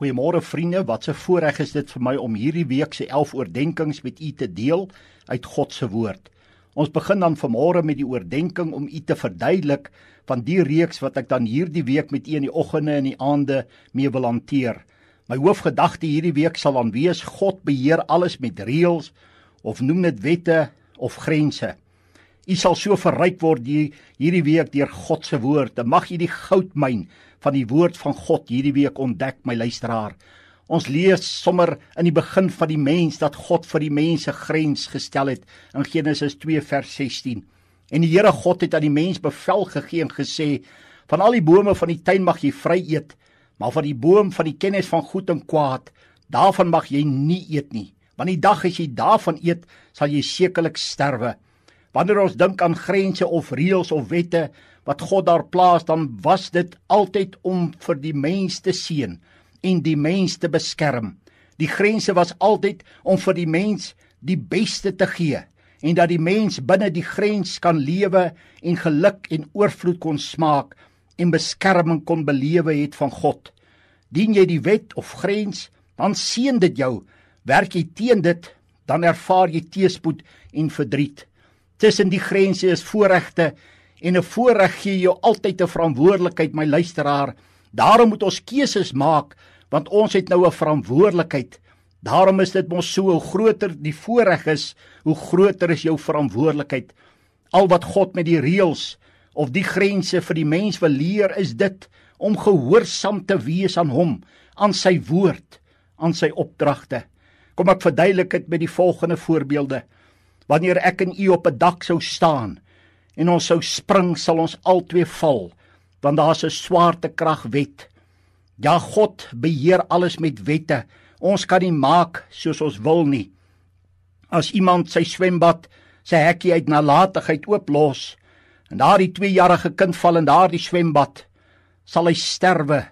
Goeiemôre vriende, wat 'n voorreg is dit vir my om hierdie week se 11 oordeenkings met u te deel uit God se woord. Ons begin dan vanmôre met die oordeenking om u te verduidelik van die reeks wat ek dan hierdie week met u in die oggende en die aande mee wil hanteer. My hoofgedagte hierdie week sal dan wees God beheer alles met reëls of noem dit wette of grense. U sal so verryk word hierdie week deur God se woord. Mag u die goudmyn van die woord van God hierdie week ontdek, my luisteraar. Ons lees sommer in die begin van die mens dat God vir die mense grens gestel het in Genesis 2 vers 16. En die Here God het aan die mens bevel gegee en gesê: "Van al die bome van die tuin mag jy vry eet, maar van die boom van die kennis van goed en kwaad, daarvan mag jy nie eet nie, want die dag as jy daarvan eet, sal jy sekerlik sterwe." Wanneer ons dink aan grense of reëls of wette, wat God daar plaas, dan was dit altyd om vir die mens te seën en die mens te beskerm. Die grense was altyd om vir die mens die beste te gee en dat die mens binne die grens kan lewe en geluk en oorvloed kon smaak en beskerming kon belewe het van God. Dien jy die wet of grens, dan seën dit jou. Werk jy teen dit, dan ervaar jy teëspoed en verdriet. Tussen die grense is voorregte en 'n voorreg gee jou altyd 'n verantwoordelikheid my luisteraar. Daarom moet ons keuses maak want ons het nou 'n verantwoordelikheid. Daarom is dit mos so hoe groter die voorreg is, hoe groter is jou verantwoordelikheid. Al wat God met die reëls of die grense vir die mens wil leer is dit om gehoorsaam te wees aan hom, aan sy woord, aan sy opdragte. Kom ek verduidelik dit met die volgende voorbeelde. Wanneer ek en u op 'n dak sou staan en ons sou spring sal ons albei val want daar's 'n swaartekrag wet. Ja God beheer alles met wette. Ons kan nie maak soos ons wil nie. As iemand sy swembad, sy hekkie uit nalatigheid ooplos en daardie 2-jarige kind val in daardie swembad, sal hy sterwe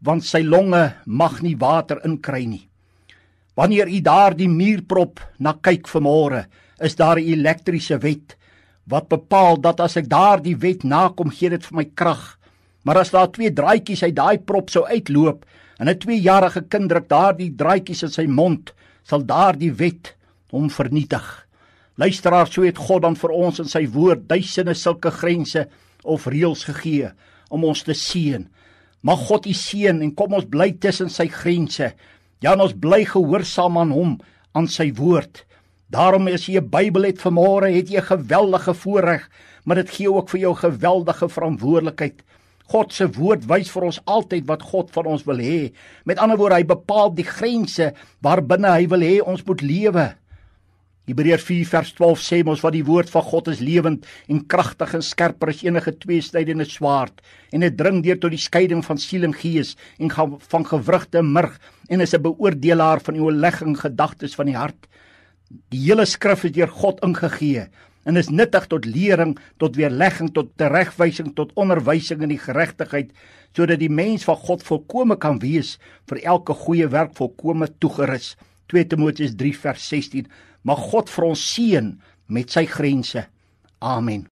want sy longe mag nie water inkry nie. Wanneer u daardie muurprop na kyk vanmôre, is daar 'n elektriese wet wat bepaal dat as ek daardie wet nakom, gee dit vir my krag. Maar as daar twee draadjies uit daai prop sou uitloop en 'n 2-jarige kind druk daardie draadjies in sy mond, sal daardie wet hom vernietig. Luisteraar, so het God dan vir ons in sy woord duisende sulke grense of reëls gegee om ons te seën. Mag God u seën en kom ons bly tussen sy grense. Ja, ons bly gehoorsaam aan hom, aan sy woord. Daarom as jy 'n Bybel het vanmôre, het jy 'n geweldige voorreg, maar dit gee ook vir jou geweldige verantwoordelikheid. God se woord wys vir ons altyd wat God van ons wil hê. Met ander woorde, hy bepaal die grense waarbinne hy wil hê ons moet lewe. Hebreërs 4 vers 12 sê ons wat die woord van God is lewend en kragtig en skerper as enige tweesnydende swaard en dit dring deur tot die skeiding van siel en gees en van gewrigte murg en is 'n beoordelaar van die oorlegging gedagtes van die hart. Die hele skrif is deur God ingegee en is nuttig tot lering, tot weerlegging, tot teregwysing, tot onderwysing in die geregtigheid, sodat die mens van God volkome kan wees vir elke goeie werk volkome toegerus. 2 Timoteus 3 vers 16. Mag God vir ons seën met sy grense. Amen.